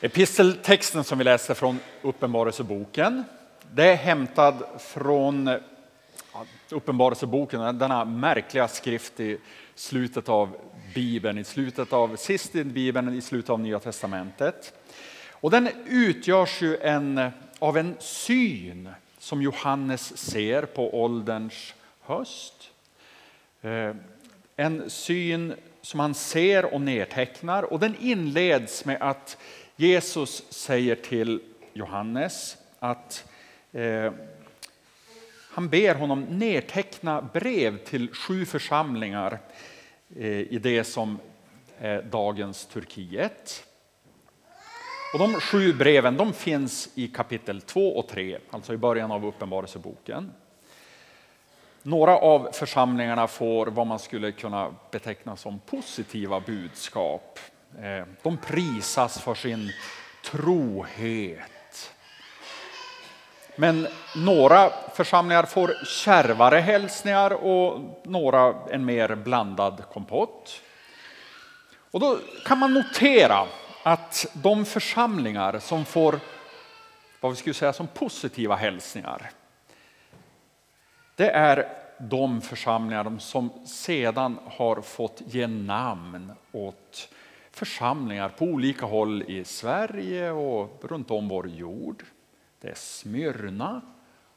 Episteltexten som vi läste från Uppenbarelseboken, det är hämtad från Uppenbarelseboken, denna märkliga skrift i slutet av Bibeln, i slutet av, sist i Bibeln, i slutet av Nya Testamentet. Och den utgörs ju en, av en syn som Johannes ser på ålderns höst. Eh, en syn som han ser och nedtecknar och den inleds med att Jesus säger till Johannes att eh, han ber honom nedteckna brev till sju församlingar eh, i det som är dagens Turkiet. Och de sju breven de finns i kapitel 2 och 3, alltså i början av Uppenbarelseboken. Några av församlingarna får vad man skulle kunna beteckna som positiva budskap. Eh, de prisas för sin trohet. Men några församlingar får kärvare hälsningar och några en mer blandad kompott. Och då kan man notera att de församlingar som får vad vi skulle säga som positiva hälsningar det är de församlingar som sedan har fått ge namn åt församlingar på olika håll i Sverige och runt om vår jord. Det är Smyrna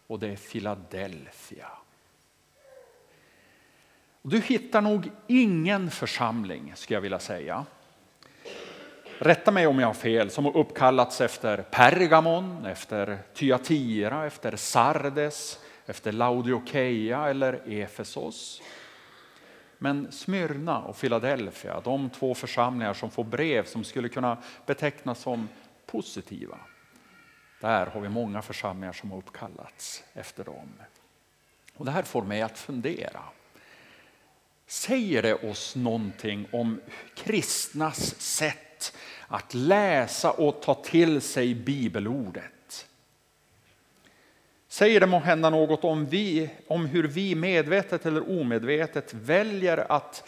och det är Philadelphia. Du hittar nog ingen församling, skulle jag vilja säga. Rätta mig om jag har fel, som har uppkallats efter Pergamon, efter Thyatira, efter Sardes, efter Laodikeia eller Efesos. Men Smyrna och Philadelphia, de två församlingar som får brev som skulle kunna betecknas som positiva. Där har vi många församlingar som har uppkallats efter dem. Och det här får mig att fundera. Säger det oss någonting om kristnas sätt att läsa och ta till sig bibelordet? Säger det må hända något om, vi, om hur vi medvetet eller omedvetet väljer att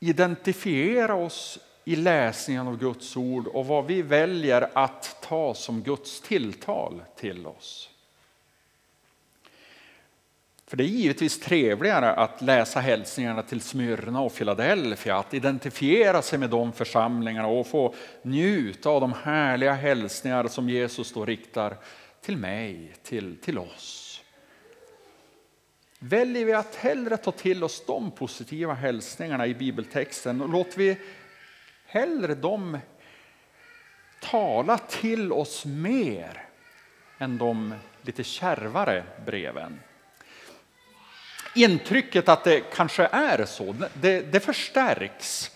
identifiera oss i läsningen av Guds ord och vad vi väljer att ta som Guds tilltal till oss. För det är givetvis trevligare att läsa hälsningarna till Smyrna och Philadelphia, att identifiera sig med de församlingarna och få njuta av de härliga hälsningar som Jesus då riktar till mig, till, till oss. Väljer vi att hellre ta till oss de positiva hälsningarna i bibeltexten och låter vi hellre dem tala till oss mer än de lite kärvare breven. Intrycket att det kanske är så, det, det förstärks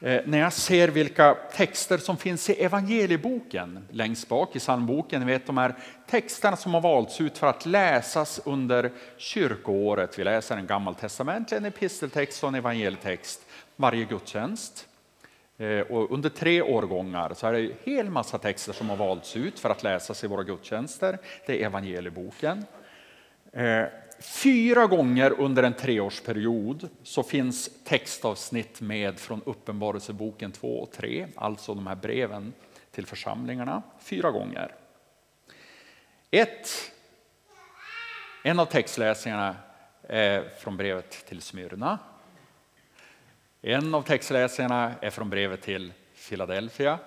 Eh, när jag ser vilka texter som finns i evangelieboken längst bak i psalmboken, ni vet de här texterna som har valts ut för att läsas under kyrkoåret. Vi läser en gammaltestamentlig, en episteltext och en evangelietext varje gudstjänst. Eh, och under tre årgångar så är det en hel massa texter som har valts ut för att läsas i våra gudstjänster. Det är evangelieboken. Eh, Fyra gånger under en treårsperiod så finns textavsnitt med från Uppenbarelseboken 2 och 3, alltså de här breven till församlingarna. Fyra gånger. Ett, en av textläsningarna är från brevet till Smyrna. En av textläsningarna är från brevet till Philadelphia.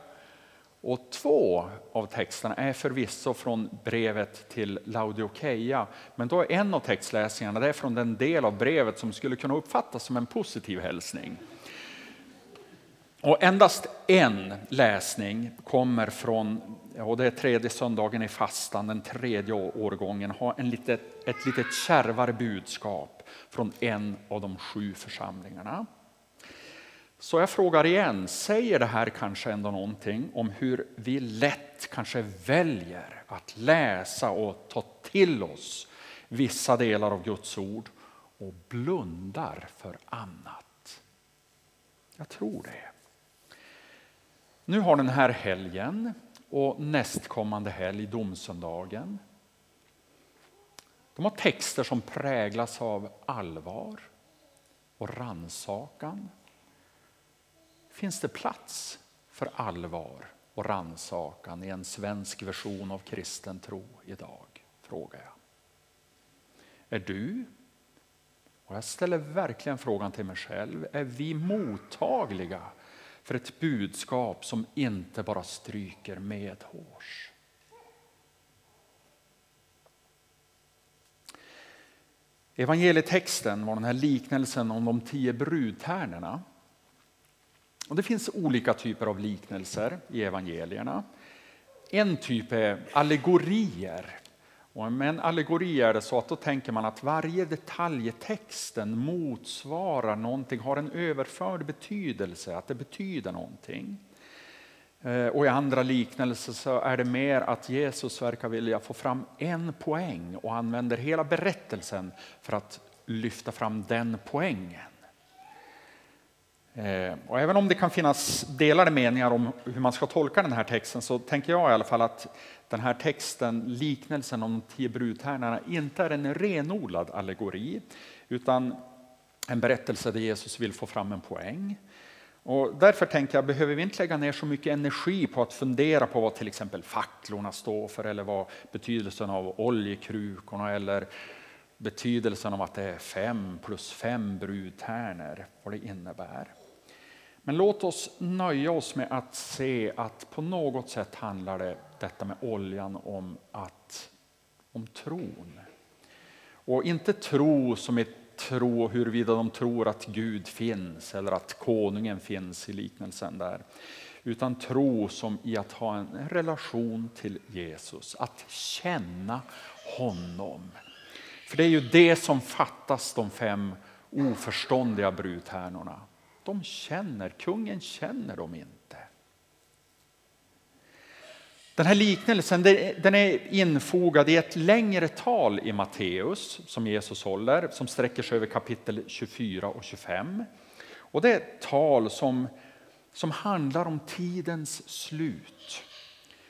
Och två av texterna är förvisso från brevet till Laodikeia, men då är en av textläsningarna det är från den del av brevet som skulle kunna uppfattas som en positiv hälsning. Och endast en läsning kommer från, och det är tredje söndagen i fastan, den tredje årgången, har en litet, ett lite kärvare budskap från en av de sju församlingarna. Så jag frågar igen, säger det här kanske ändå någonting om hur vi lätt kanske väljer att läsa och ta till oss vissa delar av Guds ord och blundar för annat? Jag tror det. Nu har den här helgen och nästkommande helg, domsöndagen, de har texter som präglas av allvar och ransakan Finns det plats för allvar och ransakan i en svensk version av kristen tro idag? Frågar jag. Är du, och jag ställer verkligen frågan till mig själv, är vi mottagliga för ett budskap som inte bara stryker medhårs? Evangelietexten var den här liknelsen om de tio brudtärnorna. Och det finns olika typer av liknelser i evangelierna. En typ är allegorier. Och med en allegori är det så att då tänker man att varje detalj i texten motsvarar någonting, har en överförd betydelse, att det betyder någonting. Eh, och i andra liknelser så är det mer att Jesus verkar vilja få fram en poäng och använder hela berättelsen för att lyfta fram den poängen. Eh, och även om det kan finnas delade meningar om hur man ska tolka den här texten så tänker jag i alla fall att den här texten, liknelsen om de tio brudtärnorna, inte är en renodlad allegori utan en berättelse där Jesus vill få fram en poäng. Och därför tänker jag, behöver vi inte lägga ner så mycket energi på att fundera på vad till exempel facklorna står för eller vad betydelsen av oljekrukorna eller betydelsen av att det är fem plus fem brudtärnor, vad det innebär. Men låt oss nöja oss med att se att på något sätt handlar det, detta med oljan om, att, om tron. Och inte tro som är tro huruvida de tror att Gud finns eller att konungen finns i liknelsen där. Utan tro som i att ha en relation till Jesus, att känna honom. För det är ju det som fattas de fem oförståndiga brudtärnorna. De känner, kungen känner dem inte. Den här liknelsen den är infogad i ett längre tal i Matteus som Jesus håller, som sträcker sig över kapitel 24 och 25. Och det är ett tal som, som handlar om tidens slut.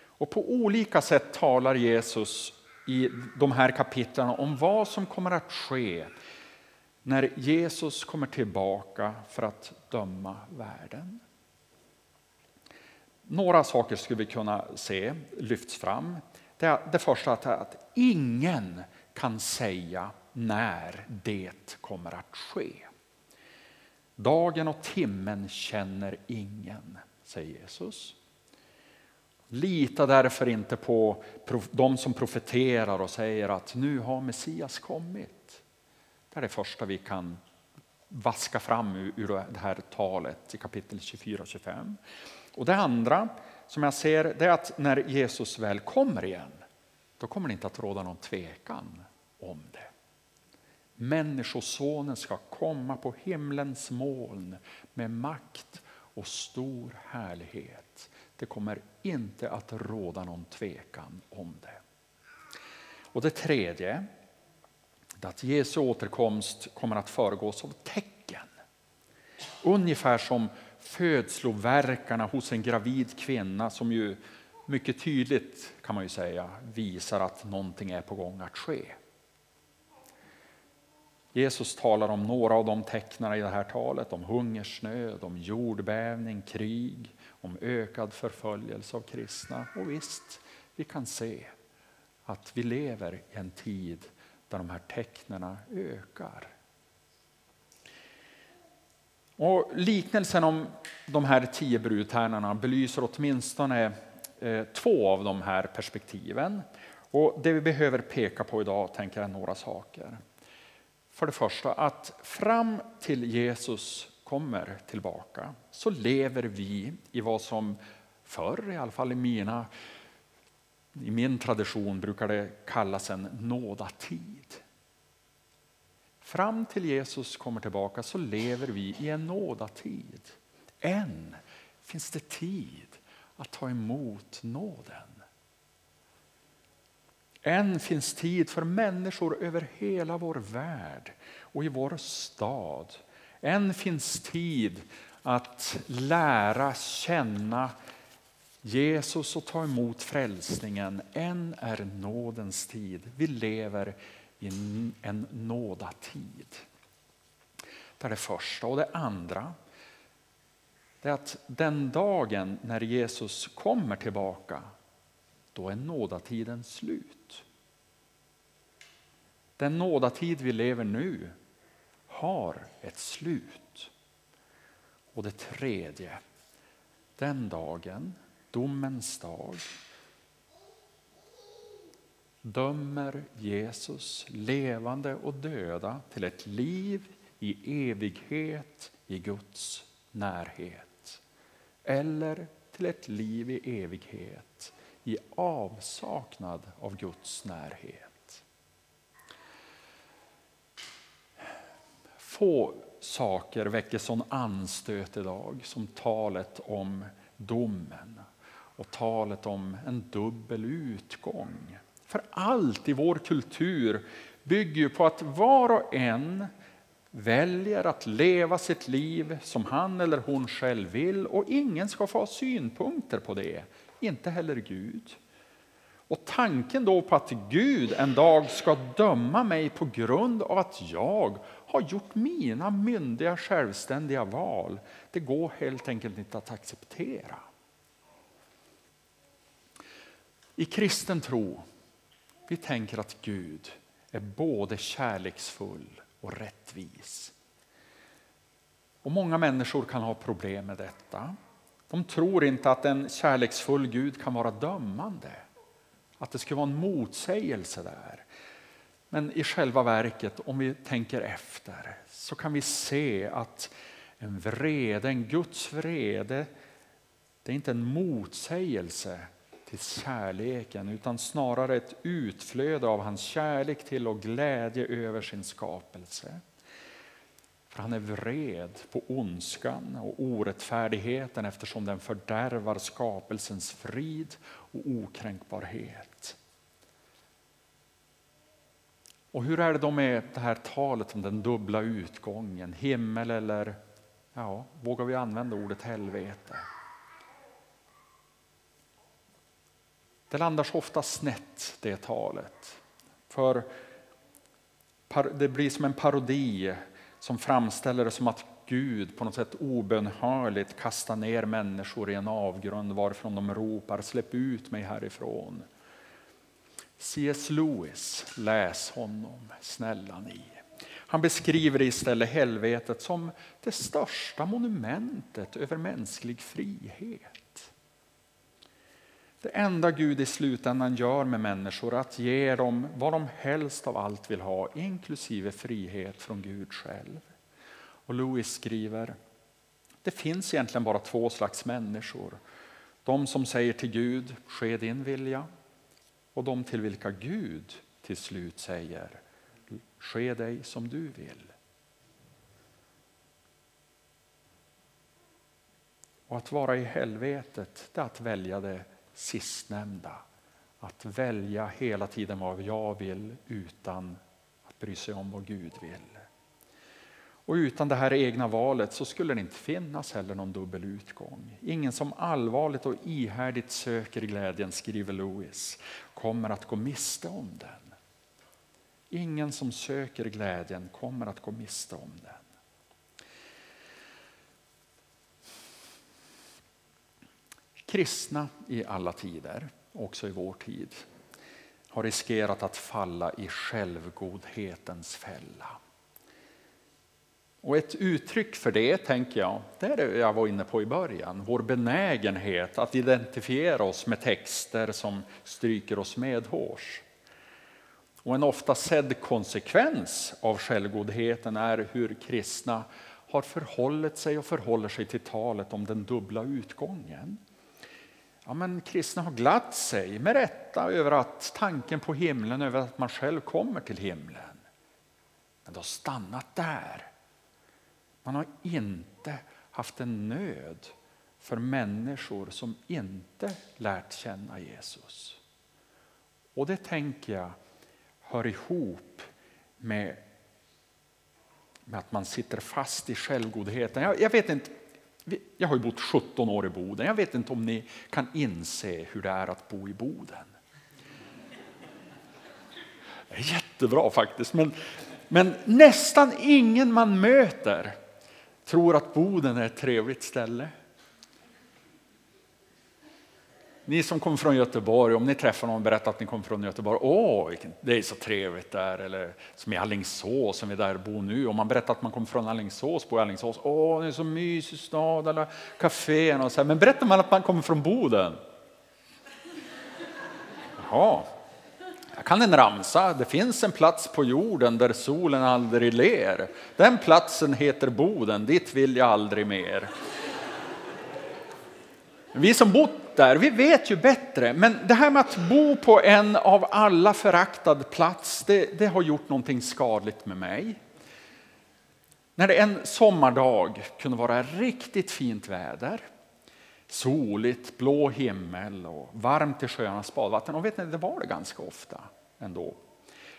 Och på olika sätt talar Jesus i de här kapitlen om vad som kommer att ske när Jesus kommer tillbaka för att döma världen. Några saker skulle vi kunna se lyfts fram. Det, det första är att ingen kan säga när det kommer att ske. Dagen och timmen känner ingen, säger Jesus. Lita därför inte på de som profeterar och säger att nu har Messias kommit. Det är det första vi kan vaska fram ur det här talet i kapitel 24 och 25. Och det andra som jag ser det är att när Jesus väl kommer igen, då kommer det inte att råda någon tvekan om det. Människosonen ska komma på himlens moln med makt och stor härlighet. Det kommer inte att råda någon tvekan om det. Och det tredje, att Jesu återkomst kommer att föregås av tecken. Ungefär som födslovärkarna hos en gravid kvinna som ju mycket tydligt kan man ju säga visar att någonting är på gång att ske. Jesus talar om några av de tecknen i det här talet, om hungersnöd, om jordbävning, krig, om ökad förföljelse av kristna. Och visst, vi kan se att vi lever i en tid där de här tecknen ökar. Och liknelsen om de här tio brudtärnorna belyser åtminstone eh, två av de här perspektiven. Och det vi behöver peka på idag tänker jag är några saker. För det första att fram till Jesus kommer tillbaka så lever vi i vad som förr, i alla fall i mina i min tradition brukar det kallas en nådatid. Fram till Jesus kommer tillbaka så lever vi i en nådatid. Än finns det tid att ta emot nåden. Än finns tid för människor över hela vår värld och i vår stad. Än finns tid att lära känna Jesus och ta emot frälsningen. Än är nådens tid. Vi lever i en nådatid. Det är det första. Och det andra, det är att den dagen när Jesus kommer tillbaka, då är nådatiden slut. Den nådatid vi lever nu har ett slut. Och det tredje, den dagen, domens dag, dömer Jesus levande och döda till ett liv i evighet i Guds närhet. Eller till ett liv i evighet i avsaknad av Guds närhet. Få saker väcker sån anstöt idag som talet om domen och talet om en dubbel utgång. För allt i vår kultur bygger ju på att var och en väljer att leva sitt liv som han eller hon själv vill och ingen ska få ha synpunkter på det, inte heller Gud. Och tanken då på att Gud en dag ska döma mig på grund av att jag har gjort mina myndiga självständiga val, det går helt enkelt inte att acceptera. I kristen tro, vi tänker att Gud är både kärleksfull och rättvis. Och Många människor kan ha problem med detta. De tror inte att en kärleksfull Gud kan vara dömande. Att det skulle vara en motsägelse där. Men i själva verket, om vi tänker efter, så kan vi se att en vrede, en Guds vrede, det är inte en motsägelse till kärleken utan snarare ett utflöde av hans kärlek till och glädje över sin skapelse. För han är vred på ondskan och orättfärdigheten eftersom den fördärvar skapelsens frid och okränkbarhet. Och hur är det då med det här talet om den dubbla utgången, himmel eller, ja, vågar vi använda ordet helvete? Det landar så ofta snett det talet. För det blir som en parodi som framställer det som att Gud på något sätt obönhörligt kastar ner människor i en avgrund varifrån de ropar släpp ut mig härifrån. C.S. Lewis, läs honom, snälla ni. Han beskriver istället helvetet som det största monumentet över mänsklig frihet. Det enda Gud i slutändan gör med människor är att ge dem vad de helst av allt vill ha, inklusive frihet från Gud själv. Och Louis skriver, det finns egentligen bara två slags människor. De som säger till Gud, ske din vilja. Och de till vilka Gud till slut säger, ske dig som du vill. Och att vara i helvetet, det är att välja det sistnämnda. Att välja hela tiden vad jag vill utan att bry sig om vad Gud vill. Och utan det här egna valet så skulle det inte finnas heller någon dubbel utgång. Ingen som allvarligt och ihärdigt söker glädjen, skriver Lewis, kommer att gå miste om den. Ingen som söker glädjen kommer att gå miste om den. Kristna i alla tider, också i vår tid, har riskerat att falla i självgodhetens fälla. Och ett uttryck för det, tänker jag, det är det jag var inne på i början. Vår benägenhet att identifiera oss med texter som stryker oss medhårs. Och en ofta sedd konsekvens av självgodheten är hur kristna har förhållit sig och förhåller sig till talet om den dubbla utgången. Ja, men kristna har glatt sig med rätta över att tanken på himlen, över att man själv kommer till himlen. Men det har stannat där. Man har inte haft en nöd för människor som inte lärt känna Jesus. Och det tänker jag hör ihop med, med att man sitter fast i självgodheten. Jag, jag vet inte, jag har ju bott 17 år i Boden. Jag vet inte om ni kan inse hur det är att bo i Boden. Det är jättebra faktiskt, men, men nästan ingen man möter tror att Boden är ett trevligt ställe ni som kommer från Göteborg, om ni träffar någon och berättar att ni kommer från Göteborg, åh, det är så trevligt där, eller som i Allingsås, som vi där bor nu, om man berättar att man kommer från Allingsås, bor i Allingsås, åh, det är så mysig stad, alla kaféerna och så här. Men berättar man att man kommer från Boden? Jaha, jag kan en ramsa. Det finns en plats på jorden där solen aldrig ler. Den platsen heter Boden, dit vill jag aldrig mer. Vi som bott där, vi vet ju bättre. Men det här med att bo på en av alla föraktad plats, det, det har gjort någonting skadligt med mig. När det en sommardag kunde vara riktigt fint väder, soligt, blå himmel och varmt i sjöarnas badvatten. Och vet ni, det var det ganska ofta ändå.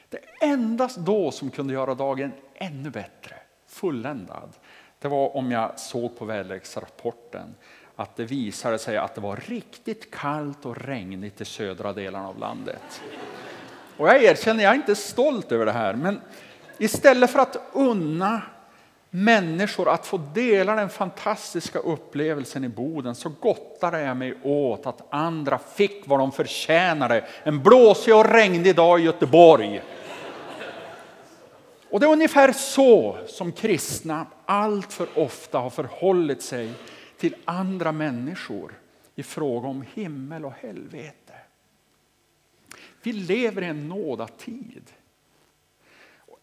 Det endast då som kunde göra dagen ännu bättre, fulländad, det var om jag såg på väderleksrapporten att det visade sig att det var riktigt kallt och regnigt i södra delarna av landet. Och jag erkänner, jag är inte stolt över det här, men istället för att unna människor att få dela den fantastiska upplevelsen i Boden så gottade jag mig åt att andra fick vad de förtjänade en blåsig och regnig dag i Göteborg. Och det är ungefär så som kristna allt för ofta har förhållit sig till andra människor i fråga om himmel och helvete. Vi lever i en nådatid.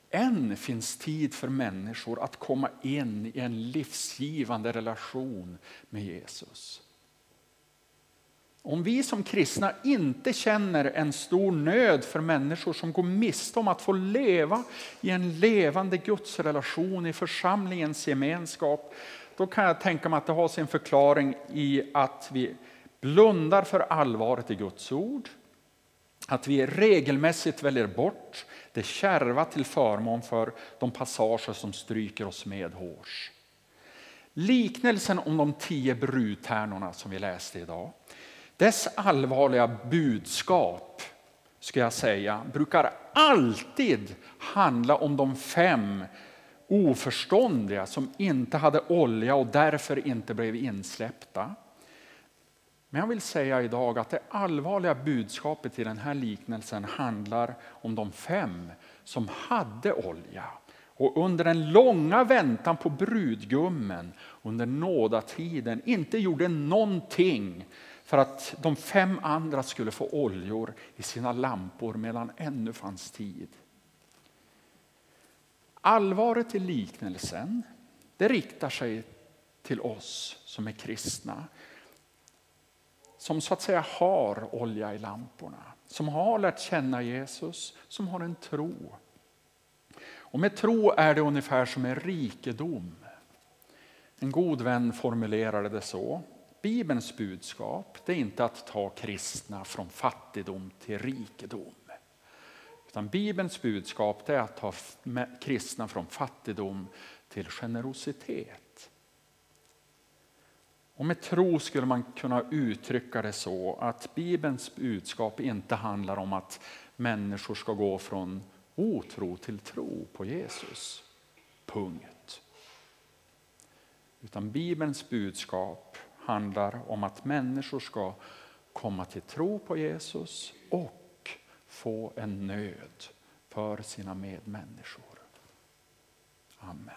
Än finns tid för människor att komma in i en livsgivande relation med Jesus. Om vi som kristna inte känner en stor nöd för människor som går miste om att få leva i en levande gudsrelation i församlingens gemenskap, då kan jag tänka mig att det har sin förklaring i att vi blundar för allvaret i Guds ord, att vi regelmässigt väljer bort det kärva till förmån för de passager som stryker oss medhårs. Liknelsen om de tio brudtärnorna som vi läste idag, dess allvarliga budskap ska jag säga, brukar alltid handla om de fem oförståndiga som inte hade olja och därför inte blev insläppta. Men jag vill säga idag att det allvarliga budskapet i den här liknelsen handlar om de fem som hade olja och under den långa väntan på brudgummen under nådatiden inte gjorde någonting för att de fem andra skulle få oljor i sina lampor medan ännu fanns tid. Allvaret i liknelsen det riktar sig till oss som är kristna som så att säga har olja i lamporna, som har lärt känna Jesus, som har en tro. Och med tro är det ungefär som en rikedom. En god vän formulerade det så. Bibelns budskap det är inte att ta kristna från fattigdom till rikedom. Utan Bibelns budskap är att ta kristna från fattigdom till generositet. Och med tro skulle man kunna uttrycka det så att Bibelns budskap inte handlar om att människor ska gå från otro till tro på Jesus. Punkt. Utan Bibelns budskap handlar om att människor ska komma till tro på Jesus och få en nöd för sina medmänniskor. Amen.